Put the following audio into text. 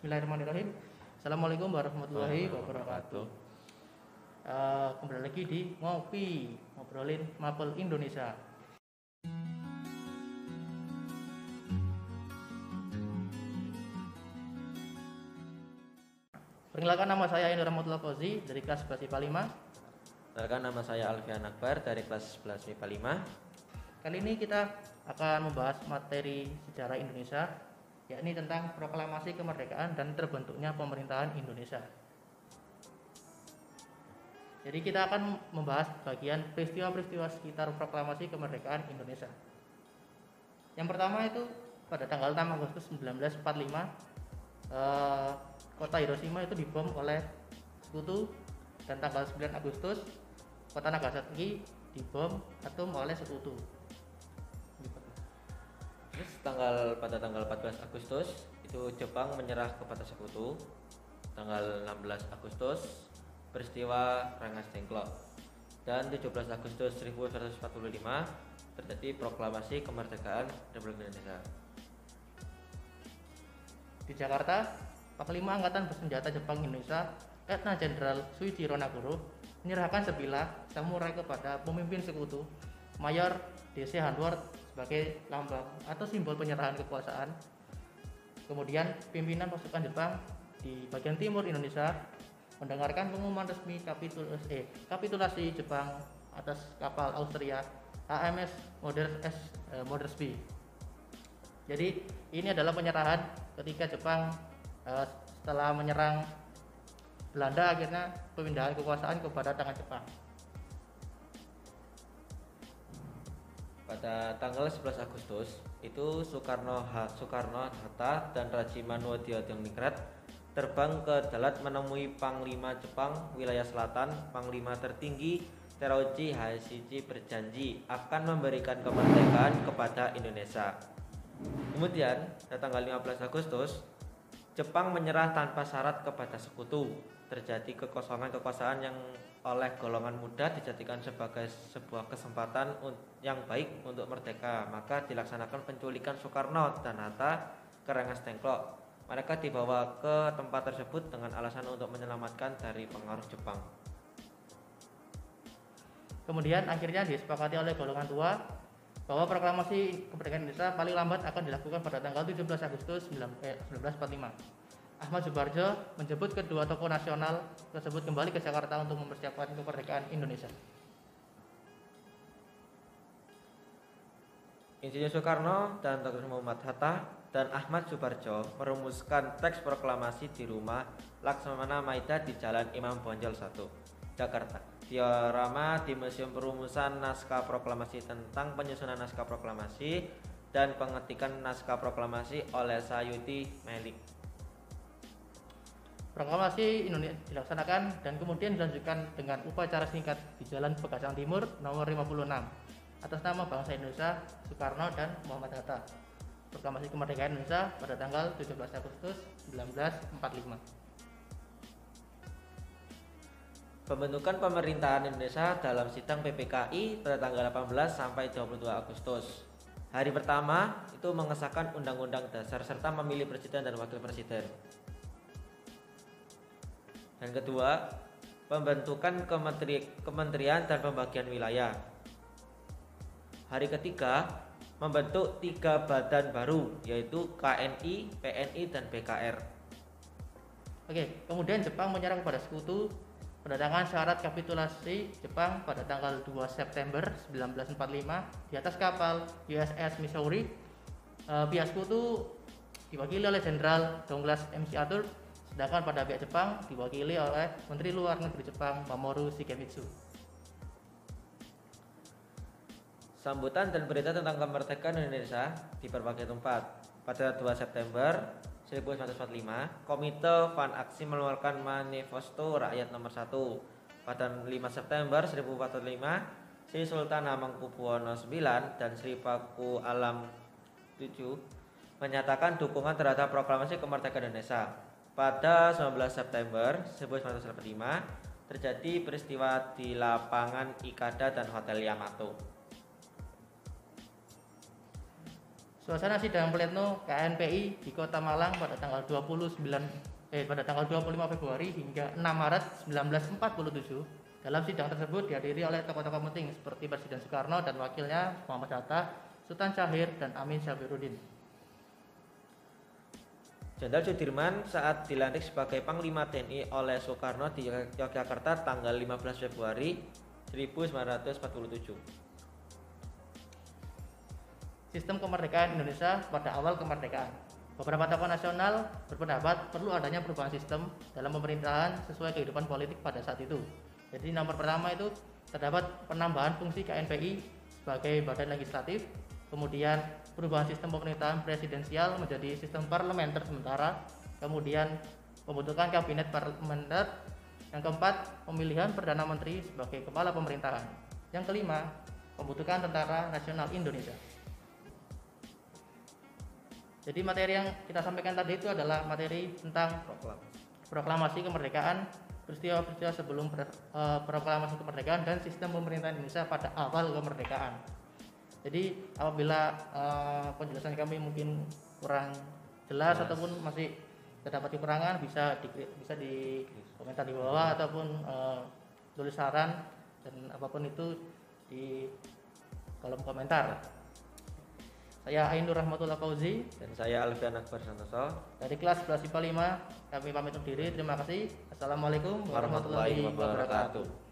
Bismillahirrahmanirrahim. Assalamualaikum warahmatullahi wabarakatuh. Uh, kembali lagi di ngopi ngobrolin mapel Indonesia. Perkenalkan nama saya Indra Rahmatullah Fauzi dari kelas 11 IPA 5. Perkenalkan nama saya Alfian Akbar dari kelas 11 IPA 5. Kali ini kita akan membahas materi sejarah Indonesia yakni tentang proklamasi kemerdekaan dan terbentuknya pemerintahan Indonesia. Jadi kita akan membahas bagian peristiwa-peristiwa sekitar proklamasi kemerdekaan Indonesia. Yang pertama itu pada tanggal 6 Agustus 1945 eh, kota Hiroshima itu dibom oleh sekutu dan tanggal 9 Agustus kota Nagasaki dibom atom oleh sekutu. Terus tanggal pada tanggal 14 Agustus itu Jepang menyerah kepada sekutu. Tanggal 16 Agustus peristiwa Rangas Dengklok. Dan 17 Agustus 1945 terjadi proklamasi kemerdekaan Republik Indonesia. Di Jakarta, Panglima Angkatan Bersenjata Jepang Indonesia, Letnan Jenderal Suichiro Nagoro, menyerahkan sebilah samurai kepada pemimpin sekutu, Mayor DC Hanward sebagai lambang atau simbol penyerahan kekuasaan. Kemudian pimpinan pasukan Jepang di bagian timur Indonesia mendengarkan pengumuman resmi kapitulasi, eh, kapitulasi Jepang atas kapal Austria HMS Modern S eh, Modern B. Jadi ini adalah penyerahan ketika Jepang eh, setelah menyerang Belanda akhirnya pemindahan kekuasaan kepada tangan Jepang. Pada tanggal 11 Agustus itu Soekarno Soekarno Hatta dan Raji Manwodio Diningrat terbang ke Dalat menemui Panglima Jepang wilayah selatan Panglima tertinggi Terouji Hashichi berjanji akan memberikan kemerdekaan kepada Indonesia. Kemudian, pada tanggal 15 Agustus, Jepang menyerah tanpa syarat kepada sekutu. Terjadi kekosongan kekuasaan yang oleh golongan muda dijadikan sebagai sebuah kesempatan yang baik untuk merdeka. Maka dilaksanakan penculikan Soekarno dan Hatta ke Rengas Dengklok. Mereka dibawa ke tempat tersebut dengan alasan untuk menyelamatkan dari pengaruh Jepang. Kemudian akhirnya disepakati oleh golongan tua bahwa proklamasi kemerdekaan Indonesia paling lambat akan dilakukan pada tanggal 17 Agustus 1945. Ahmad Subarjo menjemput kedua tokoh nasional tersebut kembali ke Jakarta untuk mempersiapkan kemerdekaan Indonesia. Insinyur Soekarno dan Dr. Muhammad Hatta dan Ahmad Subarjo merumuskan teks proklamasi di rumah Laksamana Maida di Jalan Imam Bonjol 1, Jakarta. Diorama di Museum Perumusan Naskah Proklamasi tentang penyusunan naskah proklamasi dan pengetikan naskah proklamasi oleh Sayuti Melik. Proklamasi Indonesia dilaksanakan dan kemudian dilanjutkan dengan upacara singkat di Jalan Pegasang Timur nomor 56 atas nama bangsa Indonesia Soekarno dan Muhammad Hatta. Proklamasi kemerdekaan Indonesia pada tanggal 17 Agustus 1945. Pembentukan pemerintahan Indonesia dalam sidang PPKI pada tanggal 18 sampai 22 Agustus. Hari pertama itu mengesahkan Undang-Undang Dasar serta memilih presiden dan wakil presiden. Dan kedua, pembentukan kementeri, kementerian dan pembagian wilayah. Hari ketiga, membentuk tiga badan baru yaitu KNI, PNI, dan BKR. Oke, kemudian Jepang menyerang kepada sekutu pendatangan syarat kapitulasi Jepang pada tanggal 2 September 1945 di atas kapal USS Missouri. Uh, pihak sekutu diwakili oleh Jenderal Douglas MacArthur Sedangkan pada pihak Jepang diwakili oleh Menteri Luar Negeri Jepang Mamoru Shigemitsu. Sambutan dan berita tentang kemerdekaan Indonesia di berbagai tempat. Pada 2 September 1945, Komite Van Aksi mengeluarkan Manifesto Rakyat Nomor 1. Pada 5 September 1945, Sri Sultan Hamengkubuwono IX dan Sri Paku Alam VII menyatakan dukungan terhadap proklamasi kemerdekaan Indonesia. Pada 19 September 1945 terjadi peristiwa di lapangan Ikada dan Hotel Yamato. Suasana sidang plenum KNPI di Kota Malang pada tanggal 29 eh pada tanggal 25 Februari hingga 6 Maret 1947. Dalam sidang tersebut dihadiri oleh tokoh-tokoh penting seperti Presiden Soekarno dan wakilnya Muhammad Hatta, Sultan Syahir dan Amin Syahbiruddin. Jenderal Sudirman saat dilantik sebagai Panglima TNI oleh Soekarno di Yogyakarta tanggal 15 Februari 1947. Sistem kemerdekaan Indonesia pada awal kemerdekaan. Beberapa tokoh nasional berpendapat perlu adanya perubahan sistem dalam pemerintahan sesuai kehidupan politik pada saat itu. Jadi nomor pertama itu terdapat penambahan fungsi KNPI sebagai badan legislatif, kemudian perubahan sistem pemerintahan presidensial menjadi sistem parlementer sementara, kemudian pembentukan kabinet parlementer, yang keempat pemilihan perdana menteri sebagai kepala pemerintahan, yang kelima pembentukan tentara nasional Indonesia. Jadi materi yang kita sampaikan tadi itu adalah materi tentang proklamasi kemerdekaan, peristiwa-peristiwa sebelum uh, proklamasi kemerdekaan dan sistem pemerintahan Indonesia pada awal kemerdekaan. Jadi apabila uh, penjelasan kami mungkin kurang jelas yes. ataupun masih terdapat kekurangan bisa di bisa di komentar di bawah ataupun uh, tulis saran dan apa pun itu di kolom komentar. Saya Ainur Rahmatullah Fauzi dan saya Alfian Akbar Santoso dari kelas 11 IPA 5 kami pamit undur diri terima kasih Assalamualaikum warahmatullahi, warahmatullahi wabarakatuh.